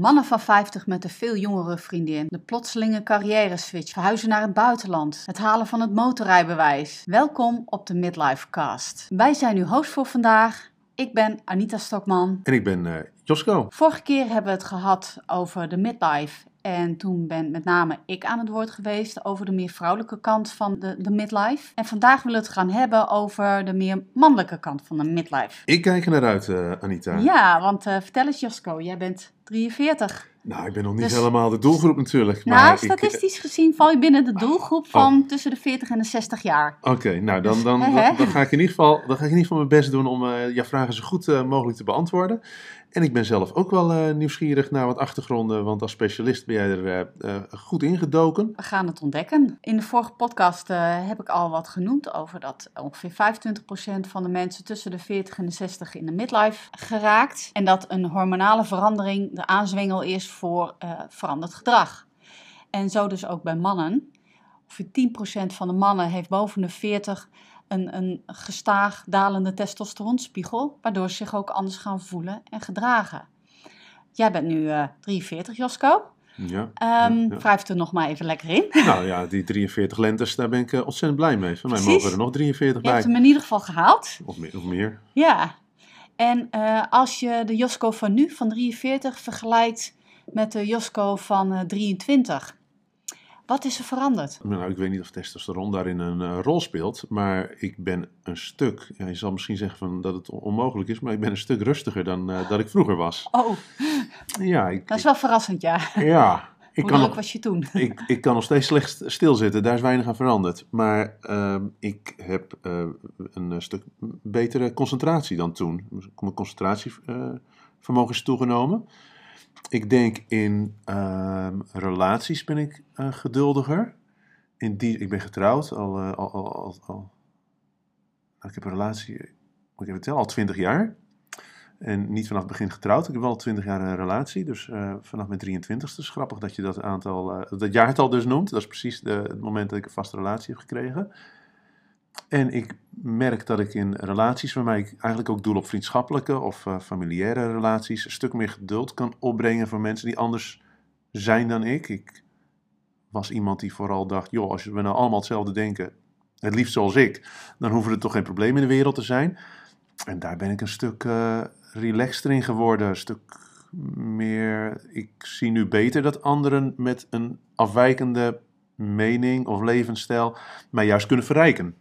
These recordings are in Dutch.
Mannen van 50 met een veel jongere vriendin. De plotselinge carrière switch. Verhuizen naar het buitenland. Het halen van het motorrijbewijs. Welkom op de Midlife Cast. Wij zijn uw host voor vandaag. Ik ben Anita Stokman. En ik ben uh, Josko. Vorige keer hebben we het gehad over de midlife. En toen ben met name ik aan het woord geweest over de meer vrouwelijke kant van de, de midlife. En vandaag willen we het gaan hebben over de meer mannelijke kant van de midlife. Ik kijk er naar uit, uh, Anita. Ja, want uh, vertel eens Josko, jij bent 43. Nou, ik ben nog niet dus, helemaal de doelgroep natuurlijk. Maar nou, statistisch ik, gezien val je binnen de doelgroep oh. van tussen de 40 en de 60 jaar. Oké, nou dan, dan, dan, dan, ga ik in ieder geval, dan ga ik in ieder geval mijn best doen om uh, jouw vragen zo goed uh, mogelijk te beantwoorden. En ik ben zelf ook wel uh, nieuwsgierig naar wat achtergronden, want als specialist ben jij er uh, goed ingedoken. We gaan het ontdekken. In de vorige podcast heb ik al wat genoemd over dat ongeveer 25% van de mensen tussen de 40 en de 60 in de midlife geraakt. En dat een hormonale verandering de aanzwengel is voor veranderd gedrag. En zo dus ook bij mannen. Ongeveer 10% van de mannen heeft boven de 40 een, een gestaag dalende testosteronspiegel, waardoor ze zich ook anders gaan voelen en gedragen. Jij bent nu uh, 43, Josko. Ja, um, ja, ja. Wrijf er nog maar even lekker in. Nou ja, die 43 lentes, daar ben ik uh, ontzettend blij mee. Van mij mogen er nog 43 je bij. Je hebt hem in ieder geval gehaald. Of meer. Of meer. Ja. En uh, als je de Josko van nu, van 43, vergelijkt met de Josko van uh, 23... Wat is er veranderd? Nou, ik weet niet of testosteron daarin een uh, rol speelt, maar ik ben een stuk, ja, je zal misschien zeggen van dat het onmogelijk is, maar ik ben een stuk rustiger dan uh, dat ik vroeger was. Oh, ja, ik, dat is wel verrassend, ja. Ja. Ik Hoe kan nog, was je toen? Ik, ik kan nog steeds slecht stilzitten, daar is weinig aan veranderd. Maar uh, ik heb uh, een stuk betere concentratie dan toen. Mijn concentratievermogen is toegenomen. Ik denk in uh, relaties ben ik uh, geduldiger. In die, ik ben getrouwd al, uh, al, al, al, nou, ik heb een relatie, moet ik even al 20 jaar. En niet vanaf het begin getrouwd. Ik heb wel al 20 jaar een relatie. Dus uh, vanaf mijn 23ste. is grappig dat je dat aantal, dat jaartal dus noemt. Dat is precies de, het moment dat ik een vaste relatie heb gekregen. En ik merk dat ik in relaties waarbij ik eigenlijk ook doel op vriendschappelijke of uh, familiaire relaties een stuk meer geduld kan opbrengen voor mensen die anders zijn dan ik. Ik was iemand die vooral dacht, joh, als we nou allemaal hetzelfde denken, het liefst zoals ik, dan hoeven er toch geen problemen in de wereld te zijn. En daar ben ik een stuk uh, relaxter in geworden, een stuk meer, ik zie nu beter dat anderen met een afwijkende mening of levensstijl mij juist kunnen verrijken.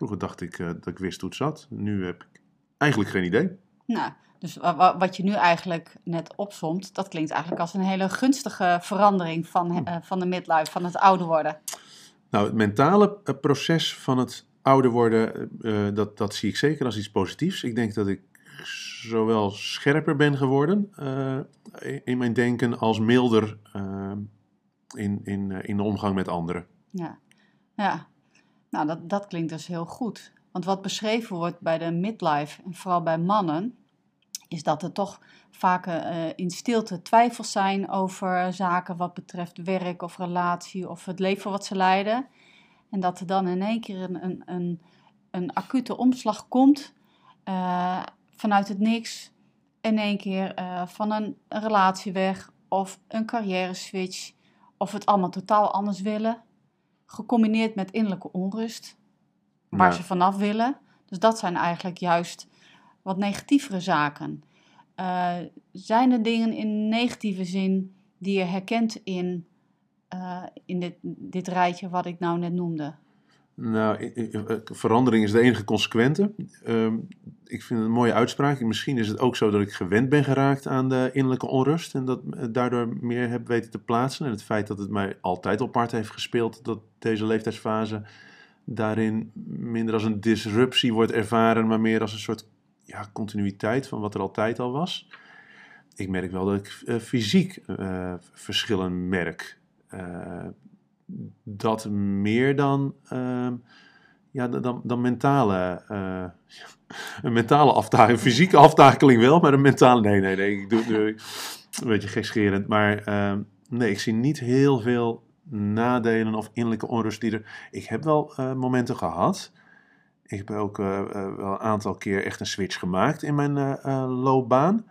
Vroeger dacht ik uh, dat ik wist hoe het zat. Nu heb ik eigenlijk geen idee. Nou, dus wat je nu eigenlijk net opzomt, dat klinkt eigenlijk als een hele gunstige verandering van, uh, van de midlife, van het ouder worden. Nou, het mentale eh, proces van het ouder worden, uh, dat, dat zie ik zeker als iets positiefs. Ik denk dat ik zowel scherper ben geworden uh, in mijn denken als milder in, in, in de omgang met anderen. Ja, ja. Nou, dat, dat klinkt dus heel goed. Want wat beschreven wordt bij de midlife, en vooral bij mannen, is dat er toch vaak uh, in stilte twijfels zijn over zaken wat betreft werk of relatie of het leven wat ze leiden. En dat er dan in één keer een, een, een, een acute omslag komt uh, vanuit het niks. In één keer uh, van een, een relatie weg of een carrière switch of het allemaal totaal anders willen gecombineerd met innerlijke onrust, waar ja. ze vanaf willen. Dus dat zijn eigenlijk juist wat negatievere zaken. Uh, zijn er dingen in negatieve zin die je herkent in, uh, in dit, dit rijtje wat ik nou net noemde? Nou, verandering is de enige consequente. Uh, ik vind het een mooie uitspraak. Misschien is het ook zo dat ik gewend ben geraakt aan de innerlijke onrust en dat daardoor meer heb weten te plaatsen. En het feit dat het mij altijd op hart heeft gespeeld dat deze leeftijdsfase daarin minder als een disruptie wordt ervaren, maar meer als een soort ja, continuïteit van wat er altijd al was. Ik merk wel dat ik uh, fysiek uh, verschillen merk. Uh, dat meer dan, uh, ja, dan, dan mentale, uh, een mentale aftakeling, fysieke aftakeling wel, maar een mentale, nee, nee, nee, ik doe een beetje gekscherend, maar uh, nee, ik zie niet heel veel nadelen of innerlijke onrust die er, ik heb wel uh, momenten gehad, ik heb ook wel een aantal keer echt een switch gemaakt in mijn loopbaan,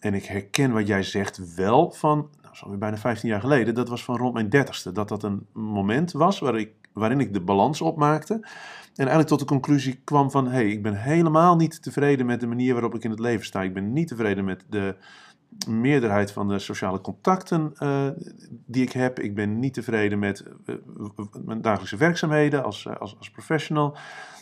en ik herken wat jij zegt wel van, bijna 15 jaar geleden, dat was van rond mijn dertigste. Dat dat een moment was ik, waarin ik de balans opmaakte. En eigenlijk tot de conclusie kwam van, hé, hey, ik ben helemaal niet tevreden met de manier waarop ik in het leven sta. Ik ben niet tevreden met de meerderheid van de sociale contacten uh, die ik heb. Ik ben niet tevreden met uh, mijn dagelijkse werkzaamheden als, uh, als, als professional.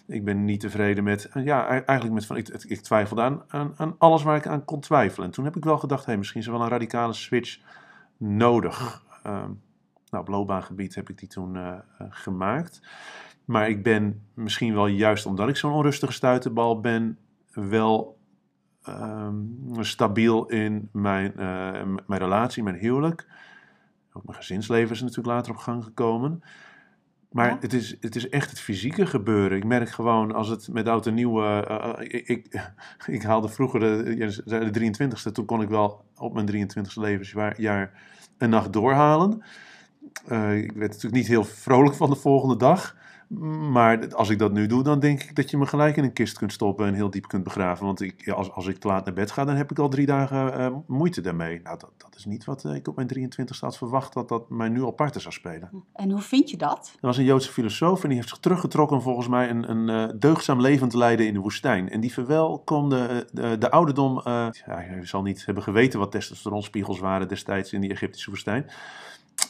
Ik ben niet tevreden met, ja, eigenlijk met van, ik, ik twijfelde aan, aan, aan, alles waar ik aan kon twijfelen. En toen heb ik wel gedacht, hé, hey, misschien is er wel een radicale switch nodig. nou, op loopbaangebied heb ik die toen gemaakt. Maar ik ben misschien wel juist omdat ik zo'n onrustige stuiterbal ben, wel um, stabiel in mijn, uh, mijn relatie, mijn huwelijk. Ook mijn gezinsleven is natuurlijk later op gang gekomen. Maar ja. het, is, het is echt het fysieke gebeuren. Ik merk gewoon als het met oud en nieuw. Uh, ik, ik, ik, haalde vroeger de, de 23ste. Toen kon ik wel op mijn 23ste levensjaar een nacht doorhalen. Uh, ik werd natuurlijk niet heel vrolijk van de volgende dag. Maar als ik dat nu doe, dan denk ik dat je me gelijk in een kist kunt stoppen en heel diep kunt begraven. Want ik, als, als ik te laat naar bed ga, dan heb ik al drie dagen uh, moeite daarmee. Nou, dat, dat is niet wat uh, ik op mijn 23 had verwacht dat dat mij nu al parten zou spelen. En hoe vind je dat? Er was een Joodse filosoof en die heeft zich teruggetrokken volgens mij een, een uh, deugdzaam leven te leiden in de woestijn. En die verwelkomde de, de ouderdom. ja, hij zal niet hebben geweten wat testosteronspiegels waren destijds in die Egyptische woestijn.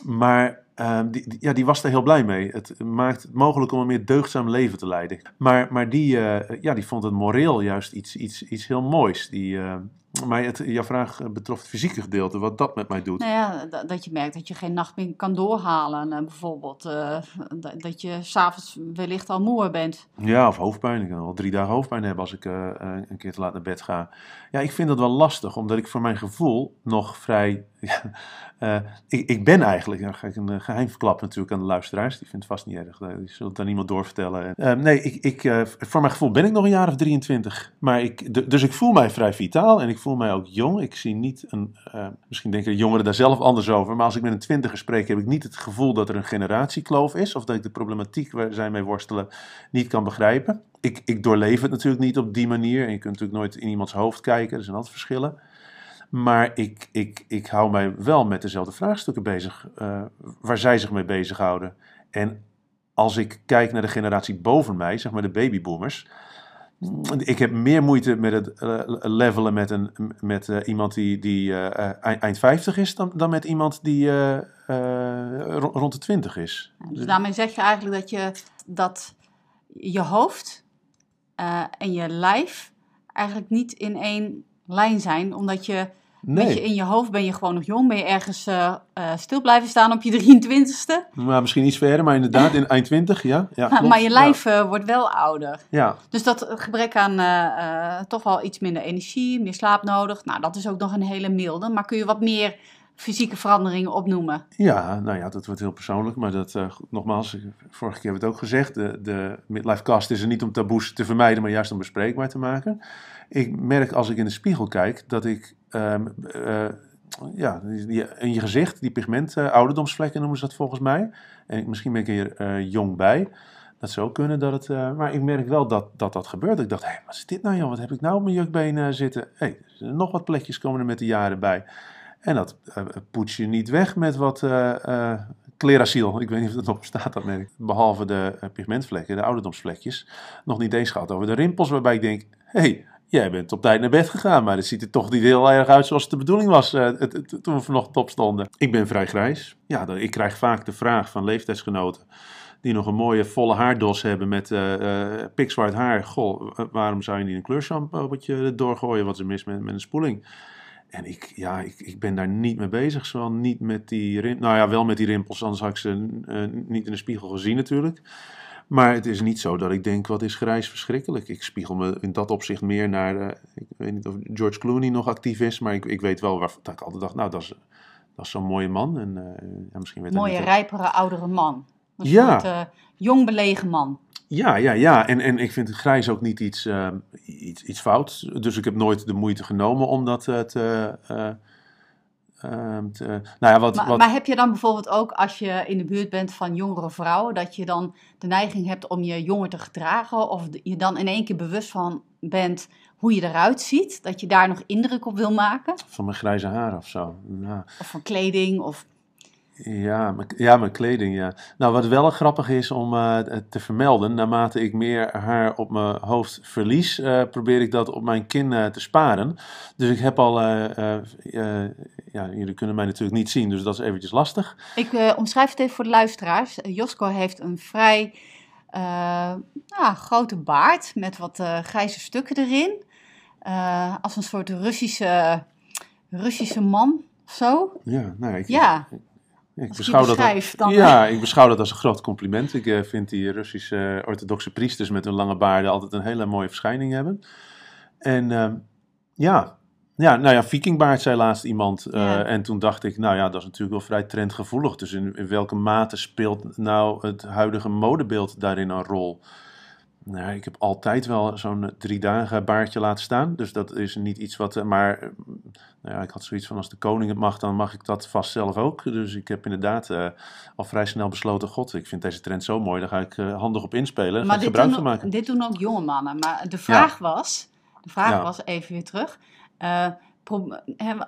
Maar uh, die, ja, die was er heel blij mee. Het maakt het mogelijk om een meer deugdzaam leven te leiden. Maar, maar die, uh, ja, die vond het moreel juist iets, iets, iets heel moois. Die, uh, maar het, jouw vraag betrof het fysieke gedeelte, wat dat met mij doet. Nou ja, dat, dat je merkt dat je geen nacht meer kan doorhalen. Bijvoorbeeld dat, dat je s'avonds wellicht al moe bent. Ja, of hoofdpijn. Ik kan al drie dagen hoofdpijn hebben als ik een keer te laat naar bed ga. Ja, ik vind dat wel lastig, omdat ik voor mijn gevoel nog vrij... Ik, ik, ben eigenlijk, dan ga ik een geheim verklappen natuurlijk aan de luisteraars, die vindt vast niet erg, die zullen het aan niemand doorvertellen. Uh, nee, ik, ik, uh, voor mijn gevoel ben ik nog een jaar of 23, maar ik, dus ik voel mij vrij vitaal en ik voel mij ook jong. Ik zie niet een, misschien denken de jongeren daar zelf anders over, maar als ik met een twintiger spreek heb ik niet het gevoel dat er een generatiekloof is of dat ik de problematiek waar zij mee worstelen niet kan begrijpen. Ik, ik doorleef het natuurlijk niet op die manier en je kunt natuurlijk nooit in iemands hoofd kijken, er zijn altijd verschillen. Maar ik, ik, ik hou mij wel met dezelfde vraagstukken bezig, uh, waar zij zich mee bezighouden. En als ik kijk naar de generatie boven mij, zeg maar de babyboomers. Ik heb meer moeite met het uh, levelen met, een, met uh, iemand die, die eind 50 is dan, dan met iemand die rond de 20 is. Dus daarmee zeg je eigenlijk dat je, dat je hoofd en je lijf eigenlijk niet in één lijn zijn, omdat je Nee. je, in je hoofd ben je gewoon nog jong, ben je ergens uh, uh, stil blijven staan op je 23ste. Maar misschien iets verder, maar inderdaad in eind 20, ja. ja maar je lijf ja. uh, wordt wel ouder. Ja. Dus dat gebrek aan toch wel iets minder energie, meer slaap nodig. Nou, dat is ook nog een hele milde. Maar kun je wat meer fysieke veranderingen opnoemen? Ja, nou ja, dat wordt heel persoonlijk. Maar dat, nogmaals, vorige keer hebben we het ook gezegd. De, de midlife cast is er niet om taboes te vermijden, maar juist om bespreekbaar te maken. Ik merk als ik in de spiegel kijk dat ik um, uh, ja, in je gezicht, die pigment, uh, ouderdomsvlekken noemen ze dat volgens mij. En misschien ben ik er uh, jong bij. Dat zou kunnen dat het. Uh, maar ik merk wel dat dat, dat gebeurt. Ik dacht, hé, hey, wat is dit nou, joh? Wat heb ik nou op mijn jukbeen zitten? Hé, hey, nog wat plekjes komen er met de jaren bij. En dat poets je niet weg met wat Clerasiel. Ik weet niet of het nog bestaat, dat merk Behalve de pigmentvlekken, de ouderdomsvlekjes. Nog niet eens gehad over de rimpels, waarbij ik denk, hé, hey, Jij bent op tijd naar bed gegaan, maar het ziet er toch niet heel erg uit zoals het de bedoeling was uh, toen we vanochtend opstonden. Ik ben vrij grijs. Ja, ik krijg vaak de vraag van leeftijdsgenoten die nog een mooie volle haardos hebben met uh, uh, pikzwart haar. Goh, waarom zou je niet een kleurshampoo doorgooien? Wat is er mis met, met een spoeling? En ik, ja, ik, ik ben daar niet mee bezig. Zowel niet met die rimpels. Nou ja, wel met die rimpels, anders had ik ze niet in de spiegel gezien natuurlijk. Maar het is niet zo dat ik denk, wat is grijs verschrikkelijk. Ik spiegel me in dat opzicht meer naar, uh, ik weet niet of George Clooney nog actief is, maar ik, ik weet wel waar, dat ik altijd dacht, nou, dat is, dat is zo'n mooie man. En, uh, ja, misschien weet mooie, rijpere, oudere man. Een ja. soort uh, jong belegen man. Ja, ja, ja. En, en ik vind grijs ook niet iets, iets, iets fouts. Dus ik heb nooit de moeite genomen om dat te Ehm, nou ja, wat, maar, wat... maar, heb je dan bijvoorbeeld ook als je in de buurt bent van jongere vrouwen, dat je dan de neiging hebt om je jonger te gedragen? Of je dan in één keer bewust van bent hoe je eruit ziet, dat je daar nog indruk op wil maken. Van mijn grijze haar of zo. Ja. Of van kleding, of Ja, mijn, ja, mijn kleding, ja. Nou, wat wel grappig is om eh, te vermelden, naarmate ik meer haar op mijn hoofd verlies, eh, probeer ik dat op mijn kin eh, te sparen. Dus ik heb al, eh, eh, eh, ja, jullie kunnen mij natuurlijk niet zien, dus dat is eventjes lastig. Ik eh, omschrijf het even voor de luisteraars. Eh, Josko heeft een vrij eh, nou, grote baard met wat eh, grijze stukken erin. Eh, als een soort Russische, Russische man of zo. Ja, nou, ja, ik, Ja, ik ik beschouw dat, dan... ja, ik beschouw dat als een groot compliment. Ik eh, vind die Russische eh, orthodoxe priesters met hun lange baarden altijd een hele mooie verschijning hebben. En ehm, ja, ja, nou ja, vikingbaard zei laatst iemand. eh, Ja. En toen dacht ik, nou ja, dat is natuurlijk wel vrij trendgevoelig. Dus in, in welke mate speelt nou het huidige modebeeld daarin een rol? Nou, ik heb altijd wel zo'n eh, drie dagen baardje laten staan. Dus dat is niet iets wat. eh, Maar eh, nou ja, ik had zoiets van: als de koning het mag, dan mag ik dat vast zelf ook. Dus ik heb inderdaad al vrij snel besloten: God, ik vind deze trend zo mooi, daar ga ik handig op inspelen. Maar ik dit gebruik doen, van maken. dit doen ook jonge mannen. Maar de vraag was, de vraag Ja. was even weer terug.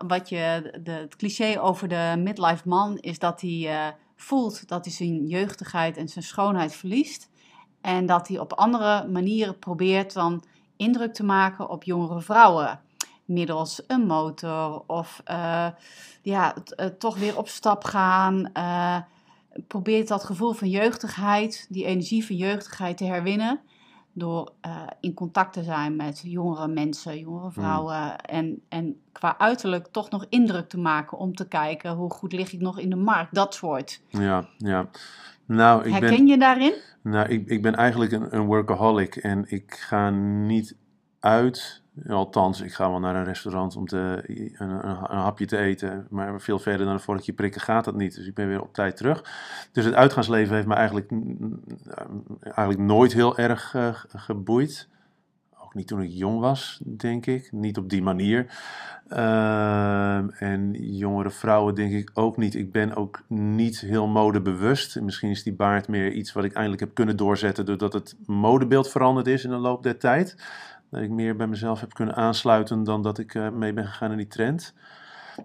wat je, de, het cliché over de midlife man is dat hij voelt dat hij zijn jeugdigheid en zijn schoonheid verliest. En dat hij op andere manieren probeert dan indruk te maken op jongere vrouwen. Middels een motor of eh, ja, eh, toch weer op stap gaan. eh, probeert dat gevoel van jeugdigheid, die energie van jeugdigheid te herwinnen. Door in contact te zijn met jongere mensen, jongere vrouwen. En, en qua uiterlijk toch nog indruk te maken om te kijken hoe goed lig ik nog in de markt. Dat soort. Ja, ja. Nou, ik Herken ben, je daarin? nou, ik, ik ben eigenlijk een, een workaholic en ik ga niet uit. Althans, ik ga wel naar een restaurant om te, een, een, een hapje te eten. Maar veel verder dan een vorkje prikken gaat dat niet. Dus ik ben weer op tijd terug. Dus het uitgaansleven heeft me eigenlijk, eigenlijk nooit heel erg eh, geboeid. Niet toen ik jong was, denk ik. Niet op die manier. Ehm, en jongere vrouwen denk ik ook niet. Ik ben ook niet heel modebewust. Misschien is die baard meer iets wat ik eindelijk heb kunnen doorzetten... doordat het modebeeld veranderd is in de loop der tijd. Dat ik meer bij mezelf heb kunnen aansluiten dan dat ik eh, mee ben gegaan in die trend.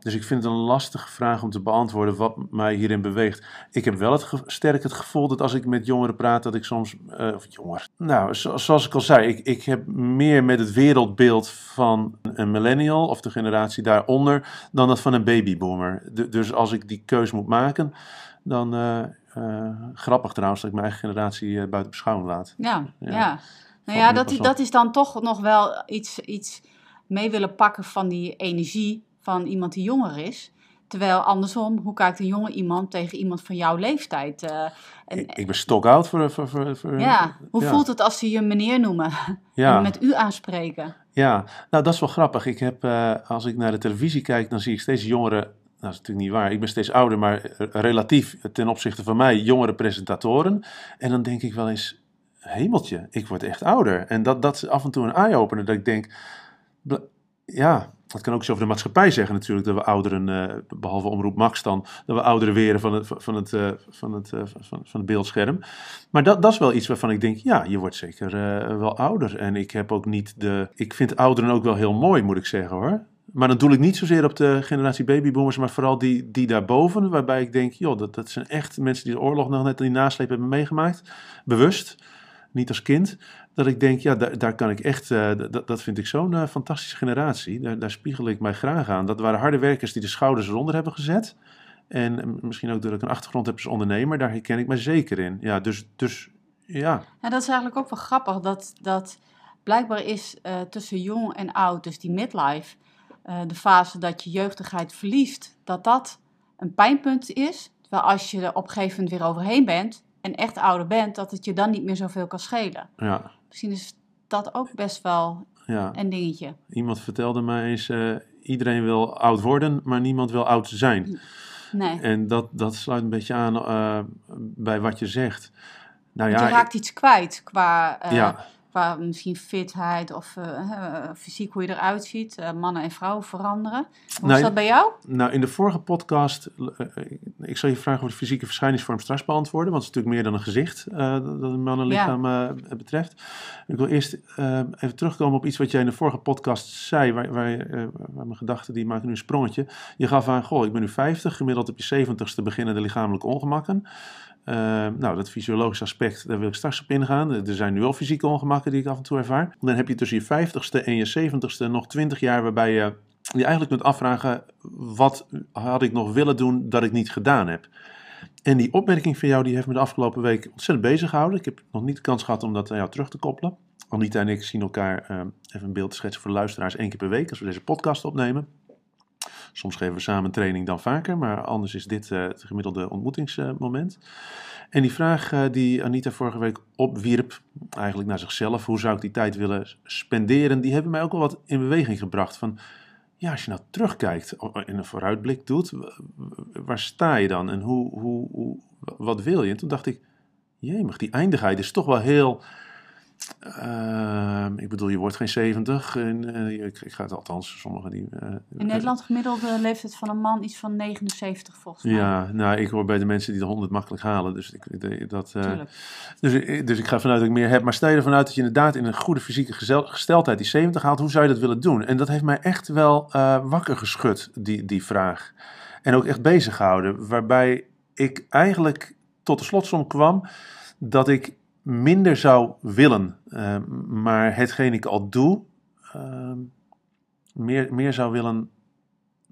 Dus ik vind het een lastige vraag om te beantwoorden wat mij hierin beweegt. Ik heb wel het sterk het gevoel dat als ik met jongeren praat, dat ik soms. of jongeren. Nou, zo- zoals ik al zei, ik, ik heb meer met het wereldbeeld van een millennial of de generatie daaronder dan dat van een babyboomer. Du- dus als ik die keus moet maken, dan. eh, eh, grappig trouwens dat ik mijn eigen generatie buiten beschouwing laat. Ja, Ja. ja. Nou ja, dat, dat is dan toch nog wel iets, iets mee willen pakken van die energie van iemand die jonger is. Terwijl andersom, hoe kijkt een jonge iemand tegen iemand van jouw leeftijd? eh, en, Ik, ik ben stokoud voor. voor, voor, voor ja, hoe ja. voelt het als ze je meneer noemen ja. en met u aanspreken? Ja, nou dat is wel grappig. Ik heb, eh, als ik naar de televisie kijk, dan zie ik steeds jongere. Nou, dat is natuurlijk niet waar. Ik ben steeds ouder, maar eh, relatief ten opzichte van mij jongere presentatoren. En dan denk ik wel eens, hemeltje, ik word echt ouder. En dat, dat is af en toe een eye-opener. Dat ik denk, ja, dat kan ook iets over de maatschappij zeggen natuurlijk. Dat we ouderen, eh, behalve Omroep Max dan, dat we ouderen weren van het, van het, eh, van het, eh, van, het beeldscherm. Maar dat, dat is wel iets waarvan ik denk, ja, je wordt zeker wel ouder. En ik heb ook niet de... Ik vind ouderen ook wel heel mooi, moet ik zeggen hoor. Maar dan doe ik niet zozeer op de generatie babyboomers, maar vooral die, die daarboven. Waarbij ik denk, joh, dat, dat zijn echt mensen die de oorlog nog net in die nasleep hebben meegemaakt. Bewust, niet als kind. Dat ik denk, ja, daar, daar kan ik echt... eh, dat, dat vind ik zo'n eh, fantastische generatie. Daar, daar spiegel ik mij graag aan. Dat waren harde werkers die de schouders eronder hebben gezet. En misschien ook dat ik een achtergrond heb als ondernemer. Daar herken ik me zeker in. Ja, dus, dus ja... Ja, dat is eigenlijk ook wel grappig. Dat, dat blijkbaar is eh, tussen jong en oud, dus die midlife, de fase dat je jeugdigheid verliest, dat dat een pijnpunt is. Terwijl als je er op een gegeven moment weer overheen bent en echt ouder bent, dat het je dan niet meer zoveel kan schelen. ja. Misschien is dat ook best wel Ja, een dingetje. iemand vertelde mij eens, eh, iedereen wil oud worden, maar niemand wil oud zijn. Nee. En dat, dat sluit een beetje aan eh, bij wat je zegt. Nou ja, je raakt iets kwijt qua eh, ja, qua misschien fitheid of eh, eh, fysiek hoe je eruit ziet. Eh, mannen en vrouwen veranderen. Hoe Nou, is dat bij jou? Nou, in de vorige podcast, ik zal je vraag over de fysieke verschijningsvorm straks beantwoorden, want het is natuurlijk meer dan een gezicht dat een mannenlichaam eh, betreft. Ik wil eerst even terugkomen op iets wat jij in de vorige podcast zei, waar, waar, waar mijn gedachten, die maken nu een sprongetje. Je gaf aan, goh, ik ben nu 50, gemiddeld op je 70ste beginnen de lichamelijke ongemakken. Eh, nou, dat fysiologische aspect, daar wil ik straks op ingaan. Er zijn nu al fysieke ongemakken die ik af en toe ervaar. Dan heb je tussen je 50ste en je 70ste nog 20 jaar waarbij je je eigenlijk kunt afvragen: wat had ik nog willen doen dat ik niet gedaan heb? En die opmerking van jou die heeft me de afgelopen week ontzettend bezig gehouden. Ik heb nog niet de kans gehad om dat aan jou terug te koppelen. Anita en ik zien elkaar, eh, even een beeld te schetsen voor de luisteraars, één keer per week als we deze podcast opnemen. Soms geven we samen training dan vaker, maar anders is dit eh, het gemiddelde ontmoetingsmoment. en die vraag eh, die Anita vorige week opwierp, eigenlijk naar zichzelf, hoe zou ik die tijd willen spenderen, die hebben mij ook wel wat in beweging gebracht. Van, ja, als je nou terugkijkt en een vooruitblik doet, waar sta je dan en hoe, hoe, hoe, wat wil je? En toen dacht ik, jemig, die eindigheid is toch wel heel... ehm, ik bedoel, je wordt geen 70. En, eh, ik, ik ga het althans, sommigen die... eh, In Nederland gemiddelde leeftijd van een man iets van 79 volgens mij. Ja, nou, ik hoor bij de mensen die de 100 makkelijk halen. Dus ik, dat, eh, dus, dus ik ga vanuit dat ik meer heb. Maar stel je ervan uit dat je inderdaad in een goede fysieke gezel- gesteldheid die 70 haalt. Hoe zou je dat willen doen? En dat heeft mij echt wel eh, wakker geschud, die, die vraag. En ook echt bezig gehouden. Waarbij ik eigenlijk tot de slotsom kwam dat ik minder zou willen. eh, maar hetgeen ik al doe, eh, meer, meer, zou willen,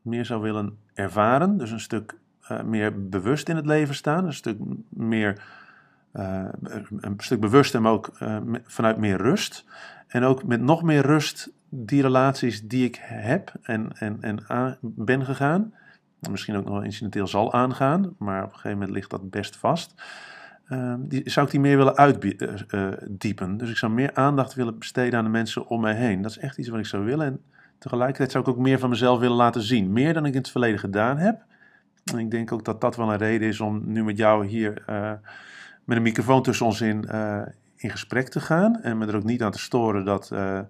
meer zou willen ervaren. Dus een stuk eh, meer bewust in het leven staan. Een stuk meer eh, een stuk bewuster, maar ook eh, vanuit meer rust. En ook met nog meer rust die relaties die ik heb en, en, en aan, ben gegaan. Misschien ook nog wel incidenteel zal aangaan, maar op een gegeven moment ligt dat best vast. Eh, die, zou ik die meer willen uitdiepen. Dus ik zou meer aandacht willen besteden aan de mensen om mij heen. Dat is echt iets wat ik zou willen. En tegelijkertijd zou ik ook meer van mezelf willen laten zien. Meer dan ik in het verleden gedaan heb. En ik denk ook dat dat wel een reden is om nu met jou hier eh, met een microfoon tussen ons in, eh, in gesprek te gaan. En me er ook niet aan te storen dat eh, eh,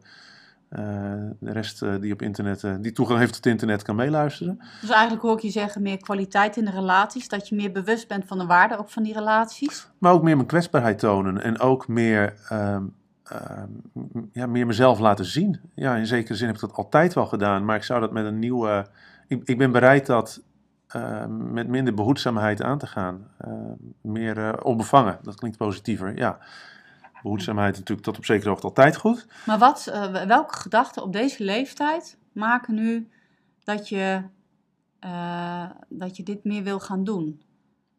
de rest eh, die op internet, eh, die toegang heeft tot internet, kan meeluisteren. Dus eigenlijk hoor ik je zeggen meer kwaliteit in de relaties. Dat je meer bewust bent van de waarde ook van die relaties. Maar ook meer mijn kwetsbaarheid tonen. En ook meer, ehm, ehm, ja, meer mezelf laten zien. Ja, in zekere zin heb ik dat altijd wel gedaan. Maar ik zou dat met een nieuwe... Ik, ik ben bereid dat eh, met minder behoedzaamheid aan te gaan. Eh, meer eh, onbevangen. Dat klinkt positiever, ja. Behoedzaamheid natuurlijk tot op zekere hoogte altijd goed. Maar wat, eh, welke gedachten op deze leeftijd maken nu dat je, eh, dat je dit meer wil gaan doen?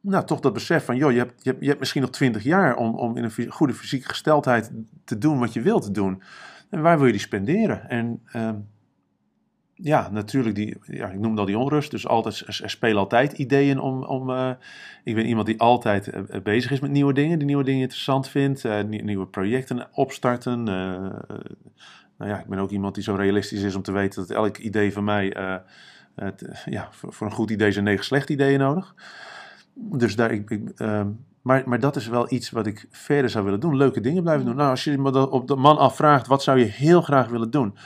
Nou, toch dat besef van, joh, je hebt, je hebt, je hebt misschien nog twintig jaar om, om in een goede fysieke gesteldheid te doen wat je wilt doen. En waar wil je die spenderen? En ehm, ja, natuurlijk, die, ja, ik noemde al die onrust. Dus altijd, er, spelen altijd ideeën om. om eh, ik ben iemand die altijd eh, eh, bezig is met nieuwe dingen, die nieuwe dingen interessant vindt, nie- nieuwe projecten opstarten. nou ja, ik ben ook iemand die zo realistisch is om te weten dat elk idee van mij. het, ja, voor, voor een goed idee zijn negen slechte ideeën nodig. Dus daar, ik, ik, maar, maar dat is wel iets wat ik verder zou willen doen. Leuke dingen blijven doen. Nou, als je me op de man afvraagt, wat zou je heel graag willen doen?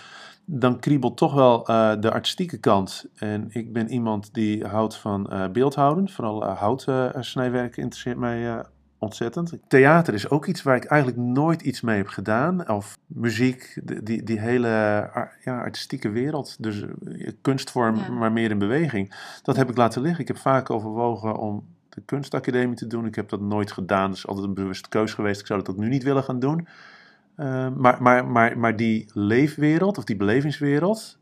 Dan kriebelt toch wel eh, de artistieke kant. En ik ben iemand die houdt van eh, beeldhouden. Vooral uh, houtsnijwerk interesseert mij uh, ontzettend. Theater is ook iets waar ik eigenlijk nooit iets mee heb gedaan. Of muziek, die, die hele ja, artistieke wereld. Dus uh, kunstvorm, ja. maar meer in beweging. Dat heb ik laten liggen. Ik heb vaak overwogen om de kunstacademie te doen. Ik heb dat nooit gedaan. Dat is altijd een bewuste keus geweest. Ik zou dat ook nu niet willen gaan doen. Uh, maar, maar, maar, maar die leefwereld of die belevingswereld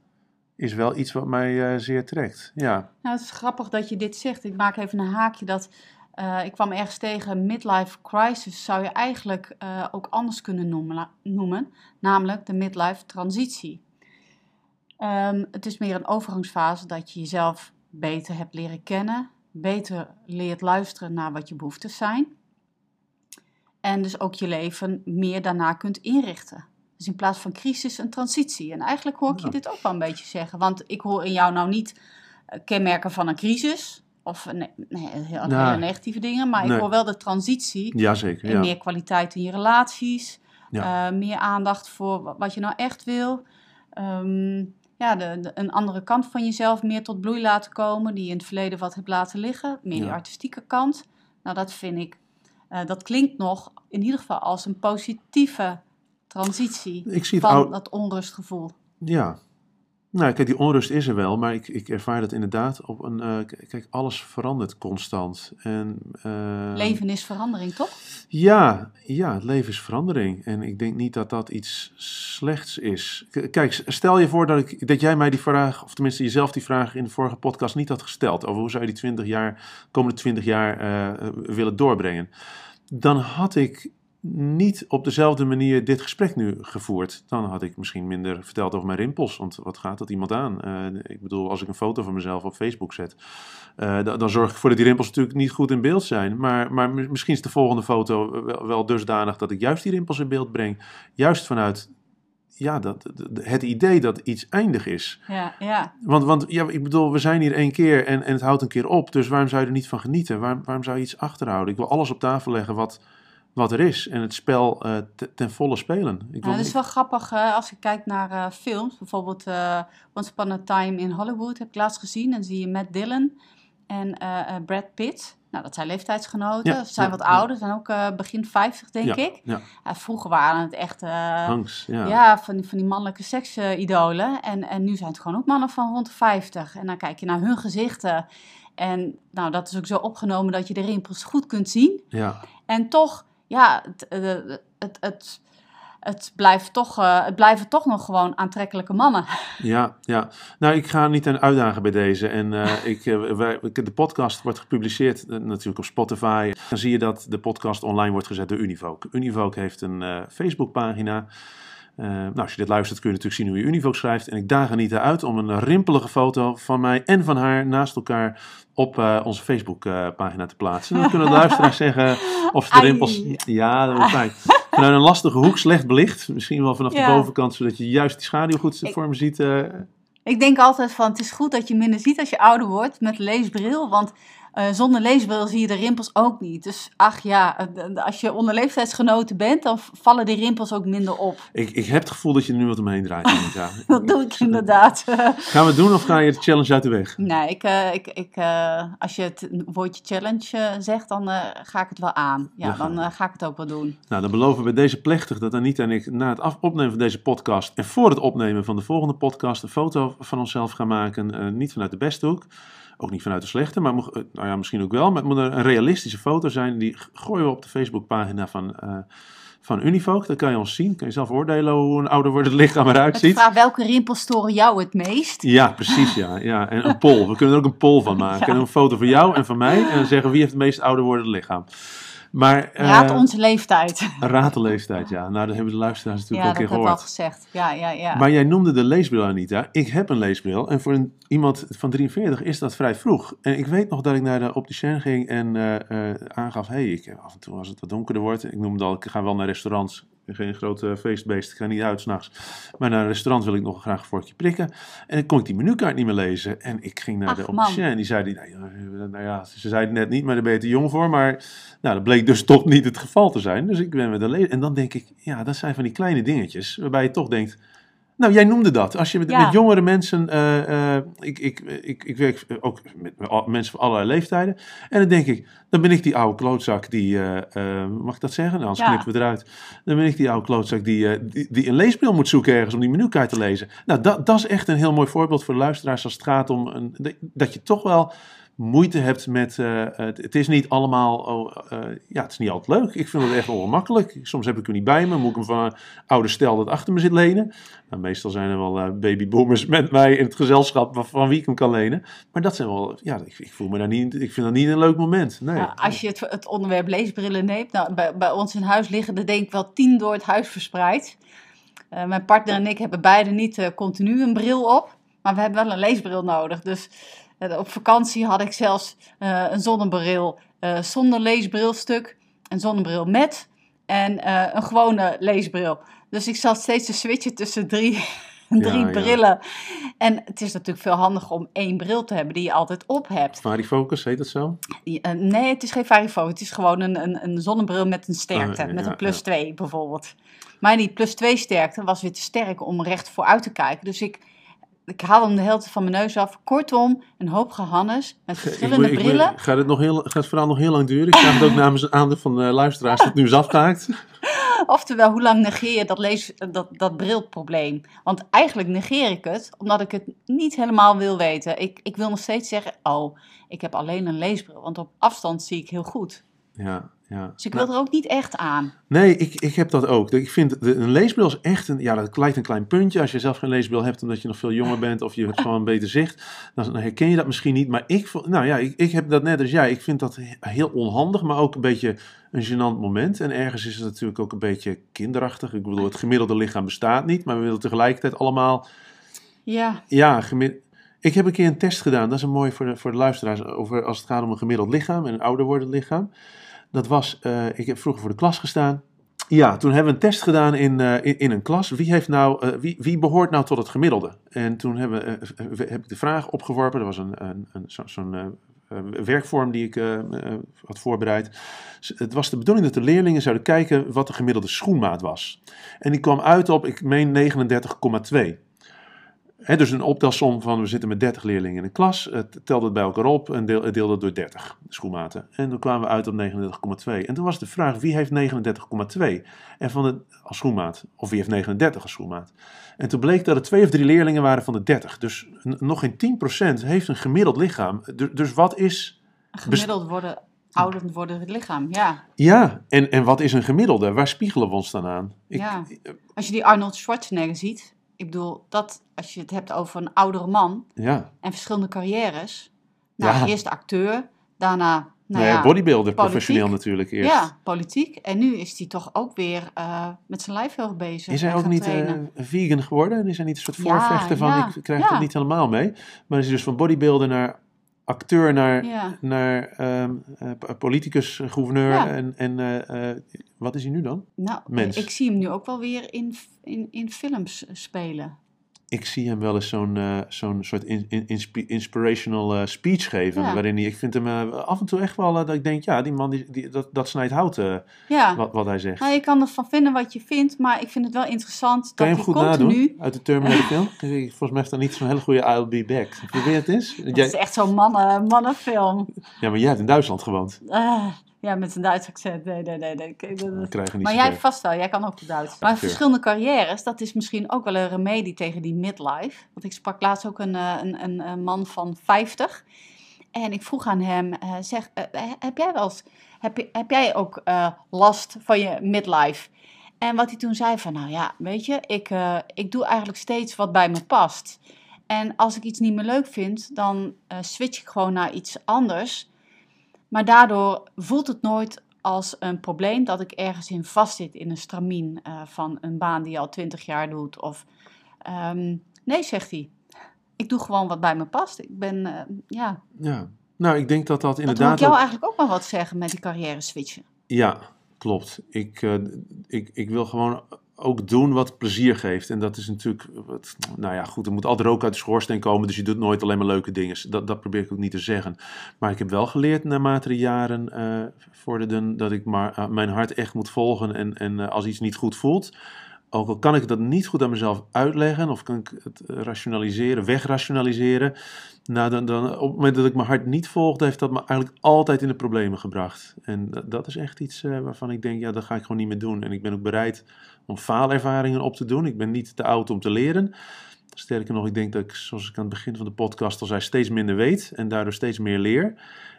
is wel iets wat mij uh, zeer trekt. Ja. Nou, het is grappig dat je dit zegt. Ik maak even een haakje dat uh, ik kwam ergens tegen midlife crisis zou je eigenlijk uh, ook anders kunnen noemen, noemen, namelijk de midlife transitie. Um, het is meer een overgangsfase dat je jezelf beter hebt leren kennen, beter leert luisteren naar wat je behoeftes zijn. En dus ook je leven meer daarna kunt inrichten. Dus in plaats van crisis een transitie. En eigenlijk hoor ik je dit ook wel een beetje zeggen. Want ik hoor in jou nou niet uh, kenmerken van een crisis. Of nee, nee, heel, nou, hele negatieve dingen. Maar nee. ik hoor wel de transitie. Jazeker, ja. meer kwaliteit in je relaties. Ja. Eh, meer aandacht voor wa- wat je nou echt wil. Ehm, ja, de, de- een andere kant van jezelf meer tot bloei laten komen, die je in het verleden wat hebt laten liggen. Meer die artistieke kant. Nou, dat vind ik, eh, dat klinkt nog in ieder geval als een positieve transitie Ik zie het van dat onrustgevoel. Ja. Nou, kijk, die onrust is er wel, maar ik, ik ervaar dat inderdaad op een... eh, kijk, alles verandert constant. En, eh, Leven is verandering, toch? Ja, ja, het leven is verandering. En ik denk niet dat dat iets slechts is. K- Kijk, stel je voor dat, ik, dat jij mij die vraag, of tenminste jezelf die vraag in de vorige podcast niet had gesteld. Over hoe zou je die 20 jaar, komende 20 jaar eh, willen doorbrengen. Dan had ik niet op dezelfde manier dit gesprek nu gevoerd. Dan had ik misschien minder verteld over mijn rimpels. Want wat gaat dat iemand aan? Eh, ik bedoel, als ik een foto van mezelf op Facebook zet. eh, dan, dan zorg ik ervoor dat die rimpels natuurlijk niet goed in beeld zijn. Maar, maar mi- misschien is de volgende foto wel, wel dusdanig dat ik juist die rimpels in beeld breng. Juist vanuit ja, dat, dat- het idee dat iets eindig is. Ja, ja. Want, want ja, ik bedoel, we zijn hier één keer en, en het houdt een keer op. Dus waarom zou je er niet van genieten? Waarom, waarom zou je iets achterhouden? Ik wil alles op tafel leggen wat, wat er is. En het spel eh, te- ten volle spelen. Ik wil, Ja, dat is wel grappig als je kijkt naar eh, films. Bijvoorbeeld eh, Once Upon a Time in Hollywood heb ik laatst gezien. En zie je Matt Dillon en Brad Pitt. Nou, dat zijn leeftijdsgenoten. Ja, Ze zijn ja, wat ouder. Zijn ook begin 50, denk ik. Vroeger waren het echt Hanks, ja. ja. van, die, van die mannelijke seksidolen. En, en nu zijn het gewoon ook mannen van rond de 50. En dan kijk je naar hun gezichten. En nou, dat is ook zo opgenomen dat je de rimpels goed kunt zien. ja. En toch, ja, het, eh, het, het, het, blijft toch, eh, het blijven toch nog gewoon aantrekkelijke mannen. Ja, ja. Nou, ik ga niet aan uitdagen bij deze. En eh, ik, wij, de podcast wordt gepubliceerd natuurlijk op Spotify. Dan zie je dat de podcast online wordt gezet door Univoke. Univoke heeft een Facebookpagina. Eh, nou, als je dit luistert kun je natuurlijk zien hoe je Univoke schrijft. En ik daag Anita uit om een rimpelige foto van mij en van haar naast elkaar op eh, onze Facebookpagina te plaatsen. Dan kunnen de luisteraars zeggen of ze de Ai. rimpels... Ja, dat wordt fijn. Vanuit een lastige hoek, slecht belicht. Misschien wel vanaf Ja. de bovenkant, zodat je juist die schaduw goed Ik- voor me ziet. eh, Ik denk altijd van, het is goed dat je minder ziet als je ouder wordt met leesbril. Want eh, zonder leesbril zie je de rimpels ook niet. Dus ach ja, eh, als je onder leeftijdsgenoten bent, dan vallen die rimpels ook minder op. Ik, ik heb het gevoel dat je er nu wat omheen draait. Anita. Dat doe ik inderdaad. Gaan we het doen of ga je de challenge uit de weg? nee, ik, eh, ik, ik, als je het woordje challenge zegt, dan ga ik het wel aan. Ja, Ja, dan ga ik het ook wel doen. Nou, dan beloven we deze plechtig dat Anita en ik na het af- opnemen van deze podcast en voor het opnemen van de volgende podcast een foto van onszelf gaan maken. Niet vanuit de beste hoek, ook niet vanuit de slechte, maar mo- eh, nou ja, misschien ook wel. Maar het moet een realistische foto zijn. Die gooien we op de Facebookpagina van, eh van Univoke. Dan kan je ons zien. Kan je zelf oordelen hoe een ouder wordend lichaam eruit ziet. vraag, welke rimpels storen jou het meest? Ja, precies, ja. ja. En een poll. We kunnen er ook een poll van maken. Ja. Een foto van jou en van mij. En dan zeggen wie heeft het meest ouder wordend lichaam. Maar, eh, Raad onze leeftijd. Raad de leeftijd, ja. Nou, dat hebben de luisteraars Ja, natuurlijk dat al heb een ik keer al gehoord. gezegd. Ja, ja, ja. Maar jij noemde de leesbril, Anita. Ik heb een leesbril. En voor een, iemand van 43 is dat vrij vroeg. En ik weet nog dat ik naar de opticien ging en eh, eh, aangaf... hé, hey, ik, af en toe als het wat donkerder wordt... Ik noemde al, ik ga wel naar restaurants. Ik ben geen grote feestbeest, ik ga niet uit s'nachts. Maar naar een restaurant wil ik nog graag een vorkje prikken. En dan kon ik die menukaart niet meer lezen. En ik ging naar Ach, de opticien en die zei... die, Nou, nou ja, ze zei het net niet, maar daar ben je te jong voor. Maar nou, dat bleek dus toch niet het geval te zijn. Dus ik ben met de En dan denk ik, ja, dat zijn van die kleine dingetjes... waarbij je toch denkt... Nou, jij noemde dat. Als je met, Ja. met jongere mensen. eh, eh, ik, ik, ik, ik werk ook met mensen van allerlei leeftijden. En dan denk ik, dan ben ik die oude klootzak die. eh, mag ik dat zeggen? Nou, anders Ja. knippen we eruit. Dan ben ik die oude klootzak die, die, die een leesbril moet zoeken ergens om die menukaart te lezen. Nou, dat, dat is echt een heel mooi voorbeeld voor de luisteraars als het gaat om. Een, dat je toch wel moeite hebt met. eh, het, is niet allemaal. Oh, eh, ja, het is niet altijd leuk. Ik vind het echt ongemakkelijk. Soms heb ik hem niet bij me. Moet ik hem van een oude stel dat achter me zit lenen. Nou, meestal zijn er wel eh, babyboomers met mij in het gezelschap van, wie ik hem kan lenen. Maar dat zijn wel. Ja, ik, ik voel me daar niet. Ik vind dat niet een leuk moment. Nee. Als je het, het onderwerp leesbrillen neemt, nou, bij, bij ons in huis liggen er denk ik wel tien door het huis verspreid. Mijn partner en ik hebben beide niet continu een bril op, maar we hebben wel een leesbril nodig. Dus op vakantie had ik zelfs eh, een zonnebril eh, zonder leesbrilstuk, een zonnebril met en eh, een gewone leesbril. Dus ik zat steeds te switchen tussen drie, drie Ja, ja. brillen. En het is natuurlijk veel handiger om één bril te hebben die je altijd op hebt. Varifocus, heet dat zo? Eh, nee, het is geen Varifoco. Het is gewoon een, een, een zonnebril met een sterkte. Oh, ja, met een plus ja. 2 bijvoorbeeld. Maar die plus 2 sterkte was weer te sterk om recht vooruit te kijken. Dus ik, ik haalde hem de helft van mijn neus af. Kortom, een hoop gehannes met Ik verschillende ik brillen. gaat, het nog heel, gaat het verhaal nog heel lang duren? Ik vraag het ook namens aan de van de luisteraars dat het nu eens aftaakt. Oftewel, hoe lang negeer je dat, lees, dat, dat brilprobleem? Want eigenlijk negeer ik het, omdat ik het niet helemaal wil weten. Ik, ik wil nog steeds zeggen, oh, ik heb alleen een leesbril. Want op afstand zie ik heel goed. Ja, ja. Dus ik Nou, wil er ook niet echt aan. Nee, ik, ik heb dat ook. Ik vind de, een leesbril is echt een, ja, dat lijkt een klein puntje. Als je zelf geen leesbril hebt omdat je nog veel jonger bent of je hebt gewoon beter zicht, dan, herken je dat misschien niet. Maar ik, nou ja, ik, ik heb dat net als jij. Ik vind dat he- heel onhandig, maar ook een beetje een gênant moment. En ergens is het natuurlijk ook een beetje kinderachtig. Ik bedoel, het gemiddelde lichaam bestaat niet, maar we willen tegelijkertijd allemaal Ja, ja, ik heb een keer een test gedaan. Dat is een mooi voor de, voor de luisteraars. Over als het gaat om een gemiddeld lichaam en een ouder wordend lichaam. Dat was, eh, ik heb vroeger voor de klas gestaan. Ja, toen hebben we een test gedaan in, eh, in, een klas. Wie, heeft nou, eh, wie, wie behoort nou tot het gemiddelde? En toen hebben, heb ik de vraag opgeworpen. Dat was een, een, een, zo- zo'n werkvorm die ik had voorbereid. Het was de bedoeling dat de leerlingen zouden kijken wat de gemiddelde schoenmaat was. En die kwam uit op, ik meen 39,2. Dus een optelsom van we zitten met 30 leerlingen in een klas, het telde het bij elkaar op en deel, deelde het door 30 schoenmaten. En toen kwamen we uit op 39,2. En toen was de vraag wie heeft 39,2 en van de, als schoenmaat, of wie heeft 39 als schoenmaat. En toen bleek dat er twee of drie leerlingen waren van de 30. Dus nog geen 10% heeft een gemiddeld lichaam. Du- dus wat is, gemiddeld worden, oudend worden het lichaam. Ja. ja, en, en wat is een gemiddelde? Waar spiegelen we ons dan aan? Ik, Ja. Als je die Arnold Schwarzenegger ziet, ik bedoel, dat als je het hebt over een oudere man ja. en verschillende carrières. Nou, Ja. eerst acteur, daarna, nou Nou ja, bodybuilder, politiek. professioneel natuurlijk eerst. ja, politiek. En nu is hij toch ook weer eh, met zijn lijf heel bezig. Is hij ook niet eh, vegan geworden? Is hij niet een soort voorvechter van, ik krijg het niet helemaal mee. Maar is hij dus van bodybuilder naar acteur, naar, Ja. naar ehm, eh, p- politicus, eh, gouverneur. Ja. En, en eh, eh, wat is hij nu dan? Nou, mens. ik zie hem nu ook wel weer in, in, in films eh, spelen. Ik zie hem wel eens zo'n eh, zo'n soort in, in- inspi- inspirational eh, speech geven. Ja. Waarin hij, ik vind hem eh, af en toe echt wel dat ik denk, ja, die man, die, die, dat, dat snijdt hout, Ja, wat, wat hij zegt. nou, je kan ervan vinden wat je vindt, maar ik vind het wel interessant kan je dat hem hij goed continu... nadoen uit de Terminator film? Volgens mij heeft hij niet zo'n hele goede I'll be back. Probeer het eens. Dat Jij- is echt zo'n mannen, mannenfilm. ja, maar jij hebt in Duitsland gewoond. Ja, met een Duits accent. Nee, nee, nee. nee. Kijk, dat- We krijgen niet Maar jij vast wel, jij kan ook goed Duits. Maar verschillende carrières, dat is misschien ook wel een remedie tegen die midlife. Want ik sprak laatst ook een, eh, een, een, man van 50. En ik vroeg aan hem, eh, zeg, eh, heb jij wel eens, heb, je, heb jij ook last van je midlife? En wat hij toen zei van, nou ja, weet je, ik, ik doe eigenlijk steeds wat bij me past. En als ik iets niet meer leuk vind, dan switch ik gewoon naar iets anders. Maar daardoor voelt het nooit als een probleem dat ik ergens in vastzit in een stramien eh, van een baan die je al twintig jaar doet. Of ehm, nee, zegt hij. Ik doe gewoon wat bij me past. Ik ben, eh, ja. Ja, nou, ik denk dat dat Dat hoor inderdaad. ik jou ook- eigenlijk ook maar wat zeggen met die carrière switchen. Ja, klopt. Ik, eh, ik, ik wil gewoon ook doen wat plezier geeft. En dat is natuurlijk. Wat, nou ja, goed, er moet altijd rook uit de schoorsteen komen. Dus je doet nooit alleen maar leuke dingen. Dat, dat probeer ik ook niet te zeggen. Maar ik heb wel geleerd naarmate de jaren eh vorderden. dat ik maar eh, mijn hart echt moet volgen. En, en eh, als iets niet goed voelt. Ook al kan ik dat niet goed aan mezelf uitleggen, of kan ik het rationaliseren, wegrationaliseren. Nou, dan, op het moment dat ik mijn hart niet volgde, heeft dat me eigenlijk altijd in de problemen gebracht. En dat, dat is echt iets eh, waarvan ik denk, ja, dat ga ik gewoon niet meer doen. En ik ben ook bereid om faalervaringen op te doen. Ik ben niet te oud om te leren. Sterker nog, ik denk dat ik, zoals ik aan het begin van de podcast al zei, steeds minder weet en daardoor steeds meer leer.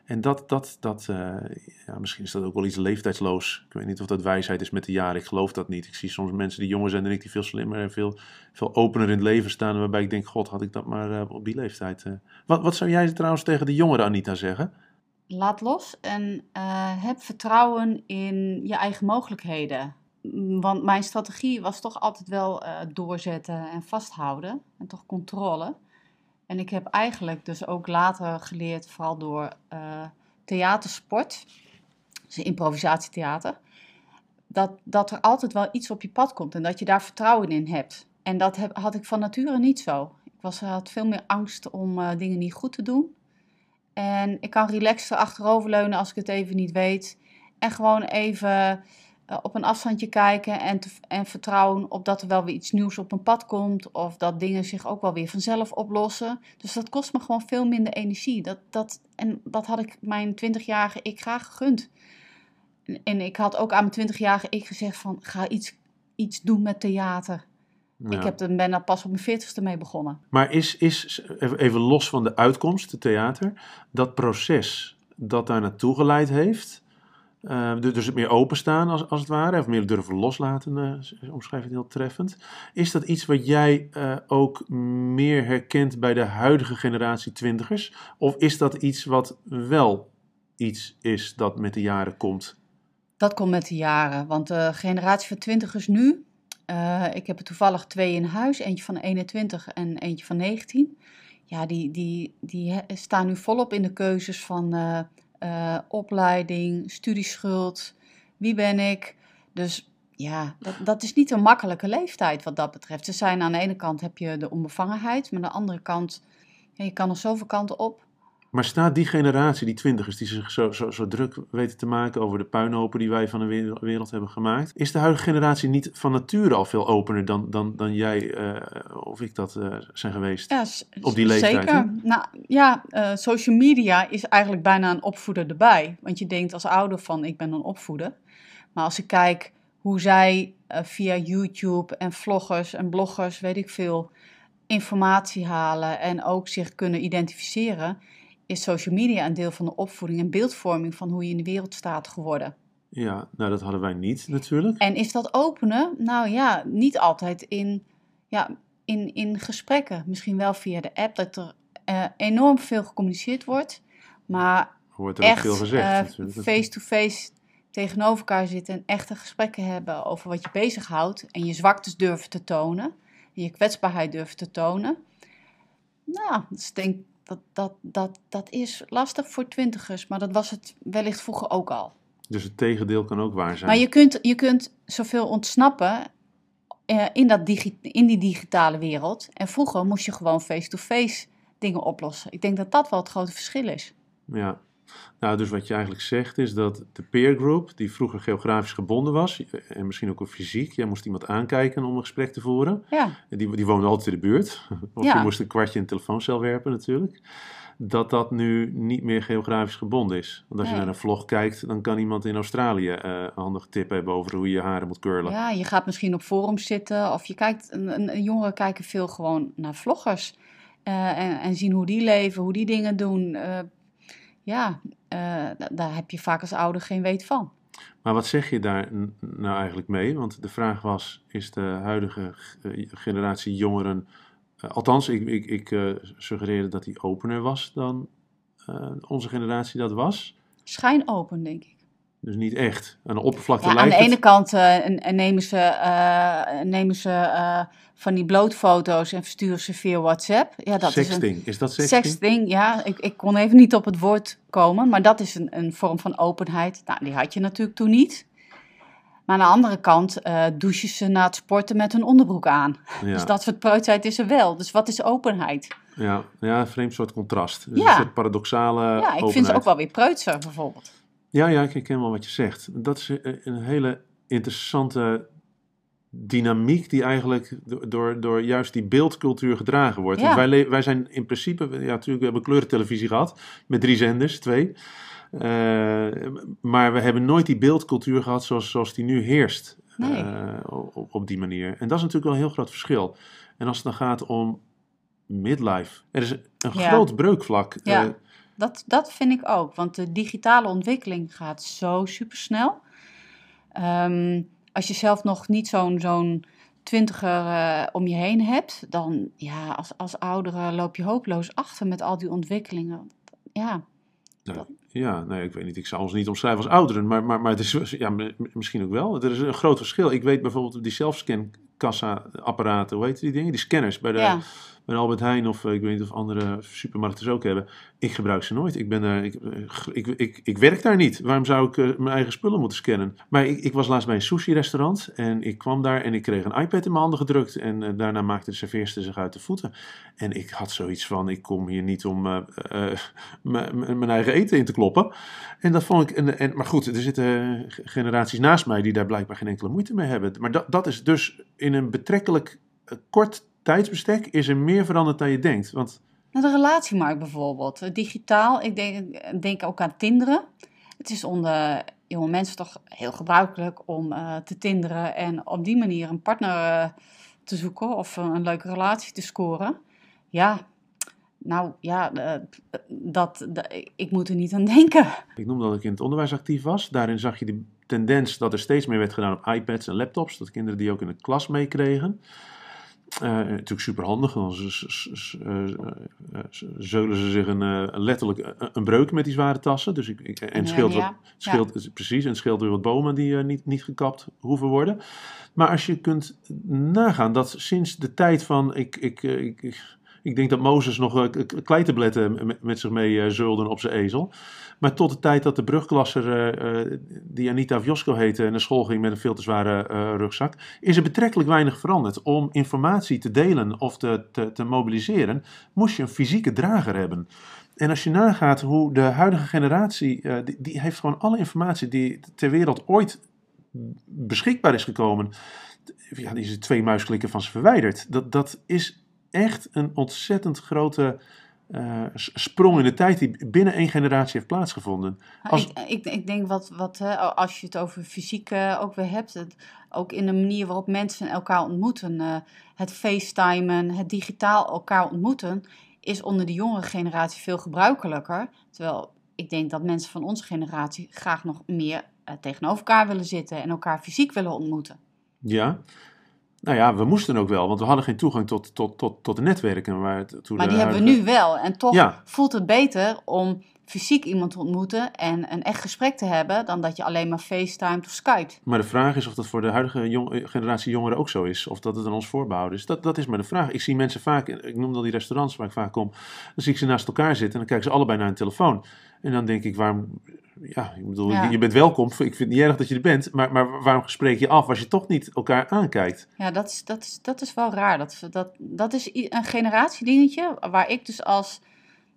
En dat, dat, dat eh, ja, misschien is dat ook wel iets leeftijdsloos. Ik weet niet of dat wijsheid is met de jaren. Ik geloof dat niet. Ik zie soms mensen die jonger zijn dan ik, die veel slimmer en veel, veel opener in het leven staan. Waarbij ik denk, god, had ik dat maar eh, op die leeftijd. eh. Wat, wat zou jij trouwens tegen de jongere Anita zeggen? Laat los en heb vertrouwen in je eigen mogelijkheden. Want mijn strategie was toch altijd wel eh, doorzetten en vasthouden. En toch controle. En ik heb eigenlijk dus ook later geleerd, vooral door eh, theatersport, dus improvisatietheater, dat, dat er altijd wel iets op je pad komt en dat je daar vertrouwen in hebt. En dat heb, had ik van nature niet zo. Ik was, had veel meer angst om eh, dingen niet goed te doen. En ik kan relaxter achteroverleunen als ik het even niet weet. En gewoon even eh, op een afstandje kijken en, te, en vertrouwen op dat er wel weer iets nieuws op een pad komt. Of dat dingen zich ook wel weer vanzelf oplossen. Dus dat kost me gewoon veel minder energie. Dat, dat, en dat had ik mijn 20-jarige ik graag gegund. En, en ik had ook aan mijn 20-jarige ik gezegd van ga iets, iets doen met theater. Ja. Ik heb er, ben daar pas op mijn 40ste mee begonnen. Maar is, is, even even los van de uitkomst, het theater, dat proces dat daar naartoe geleid heeft, eh, du- dus het meer openstaan als, als het ware, of meer durven loslaten, eh, omschrijf het heel treffend. Is dat iets wat jij eh, ook meer herkent bij de huidige generatie twintigers? Of is dat iets wat wel iets is dat met de jaren komt? Dat komt met de jaren, want de generatie van twintigers nu, eh, ik heb er toevallig twee in huis, eentje van 21 en eentje van 19. Ja, die, die, die staan nu volop in de keuzes van eh, opleiding, studieschuld, wie ben ik. Dus ja, dat, dat is niet een makkelijke leeftijd wat dat betreft. Ze zijn aan de ene kant heb je de onbevangenheid, maar aan de andere kant, ja, je kan er zoveel kanten op. Maar staat die generatie, die twintigers, die zich zo, zo, zo druk weten te maken over de puinhopen die wij van de wereld, hebben gemaakt, is de huidige generatie niet van nature al veel opener dan, dan, dan jij eh, of ik dat eh, zijn geweest? Ja, Op die leeftijd, Zeker. hè? Nou ja, eh, social media is eigenlijk bijna een opvoeder erbij. Want je denkt als ouder van ik ben een opvoeder. Maar als ik kijk hoe zij via YouTube en vloggers en bloggers, weet ik veel, informatie halen en ook zich kunnen identificeren, is social media een deel van de opvoeding en beeldvorming van hoe je in de wereld staat geworden. Ja, nou dat hadden wij niet natuurlijk. En is dat openen? Nou ja, niet altijd in, ja, in, in gesprekken. Misschien wel via de app, dat er eh, enorm veel gecommuniceerd wordt. Maar Wordt er echt veel gezegd natuurlijk. face-to-face tegenover elkaar zitten en echte gesprekken hebben over wat je bezighoudt. En je zwaktes durven te tonen. En je kwetsbaarheid durven te tonen. Nou, dus ik denk dat, dat, dat, dat is lastig voor twintigers. Maar dat was het wellicht vroeger ook al. Dus het tegendeel kan ook waar zijn. Maar je kunt, je kunt zoveel ontsnappen eh, in, dat digi- in die digitale wereld. En vroeger moest je gewoon face-to-face dingen oplossen. Ik denk dat dat wel het grote verschil is. Ja. Nou, dus wat je eigenlijk zegt is dat de peer group, die vroeger geografisch gebonden was, en misschien ook fysiek, jij moest iemand aankijken om een gesprek te voeren. Ja, Die, die woonde altijd in de buurt. Of Ja. je moest een kwartje in een telefooncel werpen natuurlijk. Dat dat nu niet meer geografisch gebonden is. Want als je naar een vlog kijkt, dan kan iemand in Australië eh, een handige tip hebben over hoe je je haren moet curlen. ja, je gaat misschien op forums zitten. Of je kijkt, een, een, een jongeren kijken veel gewoon naar vloggers. eh, en, en zien hoe die leven, hoe die dingen doen. Eh, ja, eh, da- daar heb je vaak als ouder geen weet van. Maar wat zeg je daar nou eigenlijk mee? Want de vraag was, is de huidige eh, generatie jongeren... eh, althans, ik, ik, ik suggereerde dat die opener was dan onze generatie dat was. Schijnopen, denk ik. Dus niet echt. Aan de oppervlakte Ja, aan lijkt de het. ene kant eh, en- en nemen ze, eh, nemen ze eh, van die blootfoto's en versturen ze via WhatsApp. Ja, dat is een sexting. Is dat sexting? sexting. Ja, ik, ik kon even niet op het woord komen, maar dat is een, een vorm van openheid. Nou, die had je natuurlijk toen niet. Maar aan de andere kant douchen ze na het sporten met hun onderbroek aan. Ja. Dus dat soort preutsheid is er wel. Dus wat is openheid? Ja, ja, een vreemd soort contrast. Dus Ja. Een soort paradoxale ja, ik openheid. vind ze ook wel weer preutser bijvoorbeeld. Ja, ja, ik herken wel wat je zegt. Dat is een, een hele interessante dynamiek die eigenlijk do- door, door juist die beeldcultuur gedragen wordt. Ja. Wij, wij zijn in principe, ja natuurlijk, we hebben kleurentelevisie gehad met drie zenders, twee. Eh, maar we hebben nooit die beeldcultuur gehad zoals, zoals die nu heerst Nee. eh, op, op die manier. En dat is natuurlijk wel een heel groot verschil. En als het dan gaat om midlife, er is een, Ja. groot breukvlak. Ja. Eh, Dat, dat vind ik ook, want de digitale ontwikkeling gaat zo supersnel. Ehm als je zelf nog niet zo'n zo'n twintiger eh, om je heen hebt, dan ja, als, als oudere loop je hopeloos achter met al die ontwikkelingen. Ja, Nou, ja, nee, ik weet niet. Ik zou ons niet omschrijven als ouderen, maar, maar, maar het is ja, misschien ook wel. Er is een groot verschil. Ik weet bijvoorbeeld die zelfscan-kassa-apparaten, hoe heet die dingen? Die scanners bij de, ja. bij Albert Heijn of eh, ik weet niet of andere supermarkten ze ook hebben. Ik gebruik ze nooit. Ik, ben, er, ik, eh, ik, ik, ik werk daar niet. Waarom zou ik eh, mijn eigen spullen moeten scannen? Maar ik, ik was laatst bij een sushi-restaurant en ik kwam daar en ik kreeg een iPad in mijn handen gedrukt. En daarna maakte de serveerster zich uit de voeten. En ik had zoiets van, ik kom hier niet om mijn eigen eten in te kloppen. En dat vond ik, en, en, maar goed, er zitten generaties naast mij die daar blijkbaar geen enkele moeite mee hebben. Maar dat, dat is dus in een betrekkelijk eh, kort tijdsbestek is er meer veranderd dan je denkt. Want Nou, de relatiemarkt bijvoorbeeld. Digitaal, ik denk, denk ook aan tinderen. Het is onder jonge mensen toch heel gebruikelijk om eh, te tinderen en op die manier een partner eh, te zoeken of een leuke relatie te scoren. Ja, nou ja, dat, dat, ik moet er niet aan denken. ik noemde dat ik in het onderwijs actief was. Daarin zag je de tendens dat er steeds meer werd gedaan op iPads en laptops. Dat kinderen die ook in de klas meekregen. Eh, natuurlijk super handig, dan eh, eh, z- zeulen ze zich een, letterlijk een, breuk met die zware tassen. Dus ik, ik- en scheelt, ja, wat, scheelt precies, en scheelt weer wat bomen die niet, niet gekapt hoeven worden. Maar als je kunt nagaan dat sinds de tijd van, ik, ik, ik, ik, ik denk dat Mozes nog eh, kleitabletten met, zich mee eh, zeulden op zijn ezel. Maar tot de tijd dat de brugklasser, eh, die Anita Vjosko heette, naar school ging met een veel te zware rugzak, is er betrekkelijk weinig veranderd. Om informatie te delen of te, te, mobiliseren, moest je een fysieke drager hebben. En als je nagaat hoe de huidige generatie, die, heeft gewoon alle informatie die ter wereld ooit beschikbaar is gekomen, ja, die is twee muisklikken van ze verwijderd. Dat, dat is echt een ontzettend grote eh, sprong in de tijd die binnen één generatie heeft plaatsgevonden. Als- Ik, ik, ik denk wat, wat hè, als je het over fysiek eh, ook weer hebt, het, ook in de manier waarop mensen elkaar ontmoeten, eh, het facetimen, het digitaal elkaar ontmoeten, is onder de jongere generatie veel gebruikelijker. Terwijl ik denk dat mensen van onze generatie graag nog meer tegenover elkaar willen zitten en elkaar fysiek willen ontmoeten. Ja. Nou ja, we moesten ook wel, want we hadden geen toegang tot, tot, tot, tot de netwerken. Waar het, toen Maar die hebben we nu wel. En toch Ja. voelt het beter om fysiek iemand te ontmoeten en een echt gesprek te hebben, dan dat je alleen maar facetimet of skypt. Maar de vraag is of dat voor de huidige jong- eh, generatie jongeren ook zo is. Of dat het aan ons voorbehouden is. Dat, dat is maar de vraag. Ik zie mensen vaak, ik noem al die restaurants waar ik vaak kom. Dan zie ik ze naast elkaar zitten en dan kijken ze allebei naar een telefoon. En dan denk ik, waarom... Ja, ik bedoel, Ja. je bent welkom. Ik vind het niet erg dat je er bent. Maar, maar waarom spreek je af als je toch niet elkaar aankijkt? Ja, dat is, dat is, dat is wel raar. Dat, dat, dat is een generatiedingetje waar ik dus als...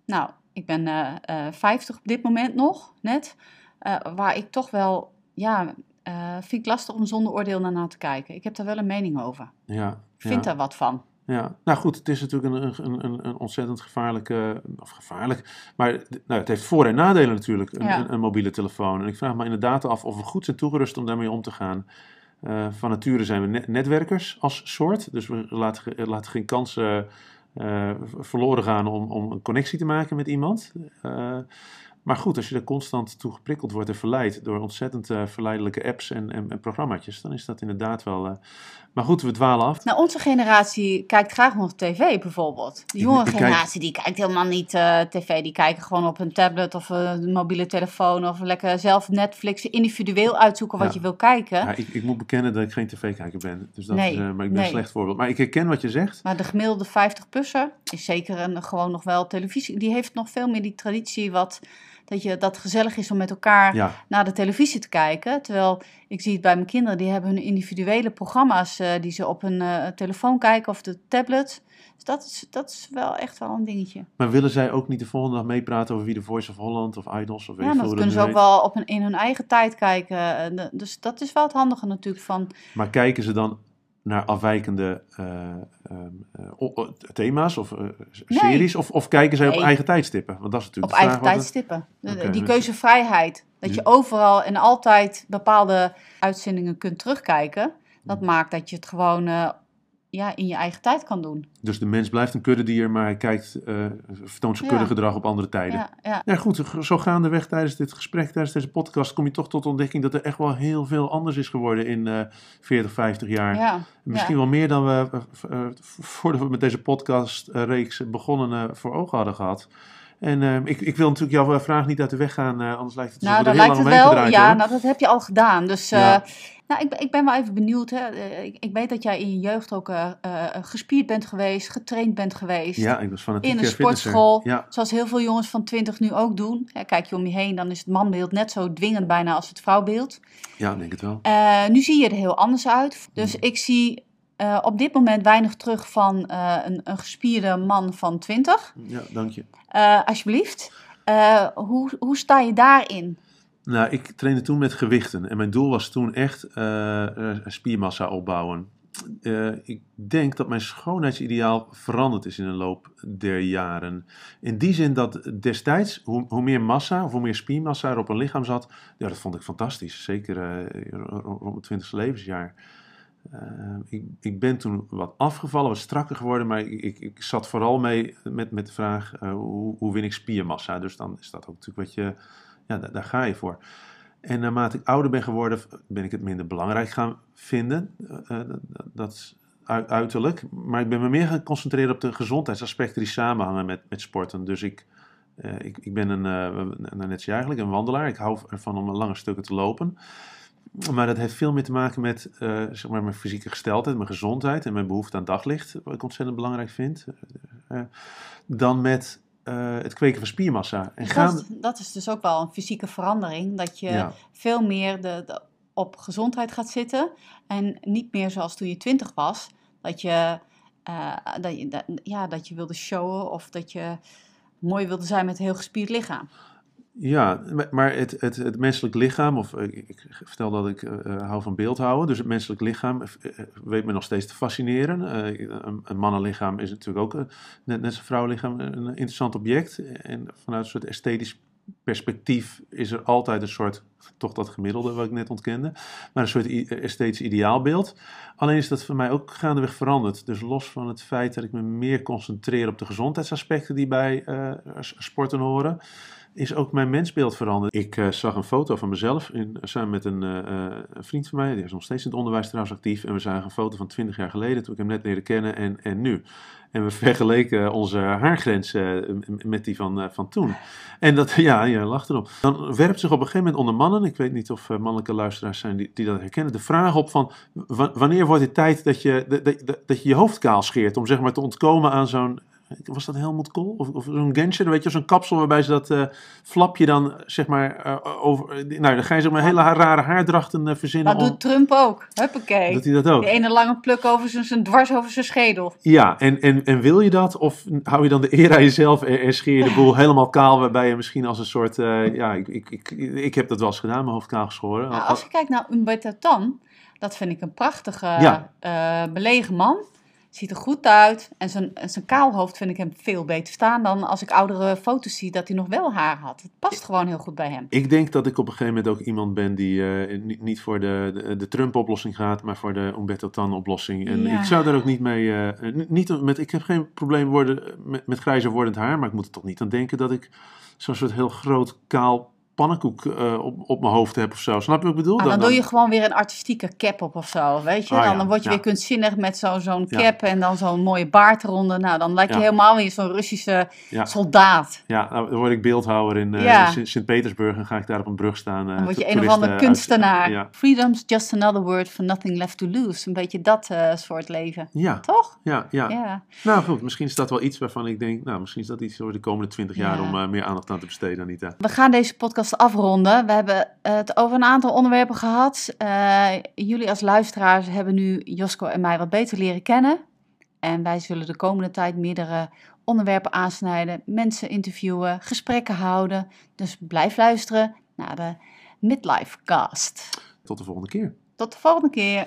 Nou, ik ben eh eh 50 op dit moment nog, net. eh, waar ik toch wel... Ja, eh, vind ik lastig om zonder oordeel naar te kijken. Ik heb daar wel een mening over. Ja, Ik vind ja. daar wat van. Ja, nou goed, het is natuurlijk een, een, een, een ontzettend gevaarlijke, of gevaarlijk, maar nou, het heeft voor- en nadelen natuurlijk, een, Ja. een, een mobiele telefoon. En ik vraag me inderdaad af of we goed zijn toegerust om daarmee om te gaan. Eh, van nature zijn we net- netwerkers als soort, dus we laten, laten geen kansen eh, verloren gaan om, om een connectie te maken met iemand. Eh, maar goed, als je er constant toe geprikkeld wordt en verleid door ontzettend verleidelijke apps en, en, en programmaatjes, dan is dat inderdaad wel... maar goed, we dwalen af. Nou, onze generatie kijkt graag nog tv bijvoorbeeld. De ik kijk- generatie die kijkt helemaal niet eh, tv. Die kijken gewoon op een tablet of een mobiele telefoon. Of lekker zelf Netflix individueel uitzoeken wat je wil kijken. Ja, ik, ik moet bekennen dat ik geen tv-kijker ben. Dus dat Nee, is, eh, maar ik ben nee. een slecht voorbeeld. Maar ik herken wat je zegt. Maar de gemiddelde 50-plusser is zeker een, gewoon nog wel televisie. Die heeft nog veel meer die traditie wat, dat, je, dat gezellig is om met elkaar Ja, naar de televisie te kijken. Terwijl ik zie het bij mijn kinderen, die hebben hun individuele programma's eh, die ze op hun eh, telefoon kijken of de tablet. Dus dat is, dat is wel echt wel een dingetje. maar willen zij ook niet de volgende dag meepraten over wie de Voice of Holland of Idols of weet Ja, dat kunnen ze ook heet? wel op een, in hun eigen tijd kijken. En de- Dus dat is wel het handige natuurlijk van... Maar kijken ze dan naar afwijkende eh, ehm, eh, thema's of eh, Nee. series? Of, of kijken zij op eigen tijdstippen? Want dat is natuurlijk Op eigen tijdstippen. De- die dus- keuzevrijheid. Dat je overal en altijd bepaalde uitzendingen kunt terugkijken. Dat maakt dat je het gewoon ja, in je eigen tijd kan doen. Dus de mens blijft een kuddedier, maar hij kijkt, eh, vertoont zijn Ja. kuddegedrag op andere tijden. Ja, ja. Ja, goed, zo gaandeweg tijdens dit gesprek, tijdens deze podcast, kom je toch tot de ontdekking dat er echt wel heel veel anders is geworden in eh 40, 50 jaar. ja. Misschien wel meer dan we, eh, eh, voordat we met deze podcastreeks begonnen, eh, voor ogen hadden gehad. En eh, ik, ik wil natuurlijk jouw vraag niet uit de weg gaan, eh, anders lijkt het Nou, heel lijkt het wel. gedraaid Ja, nou, dat heb je al gedaan. Dus eh, Ja. Nou, ik, ben- ik ben wel even benieuwd. Hè. Eh, Ik, ik weet dat jij in je jeugd ook eh, eh, gespierd bent geweest, getraind bent geweest. Ja, ik was fanatiek In een eh, sportschool. Ja, Zoals heel veel jongens van 20 nu ook doen. Kijk je om je heen, dan is het manbeeld net zo dwingend bijna als het vrouwbeeld. ja, ik denk het wel. Eh, nu zie je er heel anders uit. Dus Mm. ik zie eh, op dit moment weinig terug van eh, een, een gespierde man van 20. Ja, dank je. Eh, alsjeblieft. Hoe, hoe sta je daarin? Nou, ik trainde toen met gewichten en mijn doel was toen echt spiermassa opbouwen. Ik denk dat mijn schoonheidsideaal veranderd is in de loop der jaren. In die zin dat destijds, hoe, hoe meer massa of hoe meer spiermassa er op een lichaam zat, ja, dat vond ik fantastisch. Zeker ro- rond mijn 20e levensjaar. Eh, ik, ik ben toen wat afgevallen, wat strakker geworden, maar ik, ik, ik zat vooral mee met, met de vraag: eh, hoe, hoe win ik spiermassa? Dus dan is dat ook natuurlijk wat je, ja, daar, ga je voor. En naarmate ik ouder ben geworden, ben ik het minder belangrijk gaan vinden. eh, dat, is ui- uiterlijk. Maar ik ben me meer gaan concentreren op de gezondheidsaspecten die samenhangen met, met sporten. Dus ik, ik, ik ben een, net zo eigenlijk, een wandelaar. Ik hou ervan om lange stukken te lopen. Maar dat heeft veel meer te maken met eh, zeg maar mijn fysieke gesteldheid, mijn gezondheid en mijn behoefte aan daglicht, wat ik ontzettend belangrijk vind. eh, dan met eh, het kweken van spiermassa. En gaan, dat, dat is dus ook wel een fysieke verandering. Dat je ja, veel meer de, de- op gezondheid gaat zitten. En niet meer zoals toen je 20 was. Dat je, eh, dat, je, dat- ja, dat je wilde showen of dat je mooi wilde zijn met een heel gespierd lichaam. Ja, maar- het, het, het menselijk lichaam, of eh, ik, vertel dat ik eh, eh, hou van beeldhouden, dus het menselijk lichaam weet me nog steeds te fascineren. Een, mannenlichaam is natuurlijk ook, net, net als een vrouwenlichaam, een interessant object. En vanuit een soort esthetisch perspectief is er altijd een soort, toch dat gemiddelde wat ik net ontkende, maar een soort esthetisch ideaalbeeld. Alleen is dat voor mij ook gaandeweg veranderd. Dus los van het feit dat ik me meer concentreer op de gezondheidsaspecten die bij sporten horen, is ook mijn mensbeeld veranderd. Ik eh, zag een foto van mezelf in, samen met een, eh, eh, een vriend van mij, die is nog steeds in het onderwijs trouwens actief. En we zagen een foto van 20 jaar geleden, toen ik hem net leerde kennen, en, en nu. En we vergeleken onze haargrens eh, m- met die van, eh, van toen. En dat, ja, je lacht erom. Dan werpt zich op een gegeven moment onder mannen, ik weet niet of eh, mannelijke luisteraars zijn die, die dat herkennen, de vraag op van wa- wanneer wordt het tijd dat je, dat, dat, dat je je hoofd kaal scheert om zeg maar te ontkomen aan zo'n was dat Helmut Kool? Of, of zo'n Genscher, weet je, zo'n kapsel waarbij ze dat eh, flapje dan, zeg maar, eh, over... nou, dan ga je zeg maar hele rare haardrachten eh, verzinnen. Dat om- doet Trump ook. Huppakee. Doet hij dat ook? Die ene lange pluk over zijn, zijn dwars over zijn schedel. Ja, en, en, en wil je dat? Of hou je dan de eer aan jezelf en, en scheer je de boel helemaal kaal, waarbij je misschien als een soort... ja, ik, ik, ik, ik heb dat wel eens gedaan, mijn hoofd kaal geschoren. Nou, als je kijkt naar Umberto Tan, dat vind ik een prachtige, Ja. belegen man. Ziet er goed uit. En zijn, zijn kaal hoofd vind ik hem veel beter staan dan als ik oudere foto's zie dat hij nog wel haar had. Het past gewoon heel goed bij hem. Ik denk dat ik op een gegeven moment ook iemand ben die eh, niet, voor de, de, de Trump-oplossing gaat, maar voor de Umberto Tan-oplossing. En Ja. ik zou daar ook niet mee. n- niet met, ik heb geen probleem worden, met, met grijzer wordend haar, maar ik moet er toch niet aan denken dat ik zo'n soort heel groot kaal pannenkoek eh, op, op mijn hoofd heb of zo. Snap je wat ik bedoel? Ah, dan, doe je gewoon weer een artistieke cap op of zo, weet je. Ah, dan, ja, dan word je ja. weer kunstzinnig met zo- zo'n Ja. cap en dan zo'n mooie baard eronder. Nou, dan lijkt je helemaal weer zo'n Russische soldaat. Ja, nou, dan word ik beeldhouwer in. Sint- Sint-Petersburg en ga ik daar op een brug staan. eh, Dan word je een of andere uit- kunstenaar. Freedom's just another word for nothing left to lose. Een beetje dat soort leven. ja, Toch? ja, ja. Ja. Nou goed, misschien is dat wel iets waarvan ik denk, nou misschien is dat iets voor de komende twintig jaar Ja. om meer aandacht aan te besteden, Anita. We gaan deze podcast afronden. We hebben het over een aantal onderwerpen gehad. Eh, jullie als luisteraars hebben nu Josko en mij wat beter leren kennen. En wij zullen de komende tijd meerdere onderwerpen aansnijden, mensen interviewen, gesprekken houden. Dus blijf luisteren naar de Midlife Cast. Tot de volgende keer. Tot de volgende keer.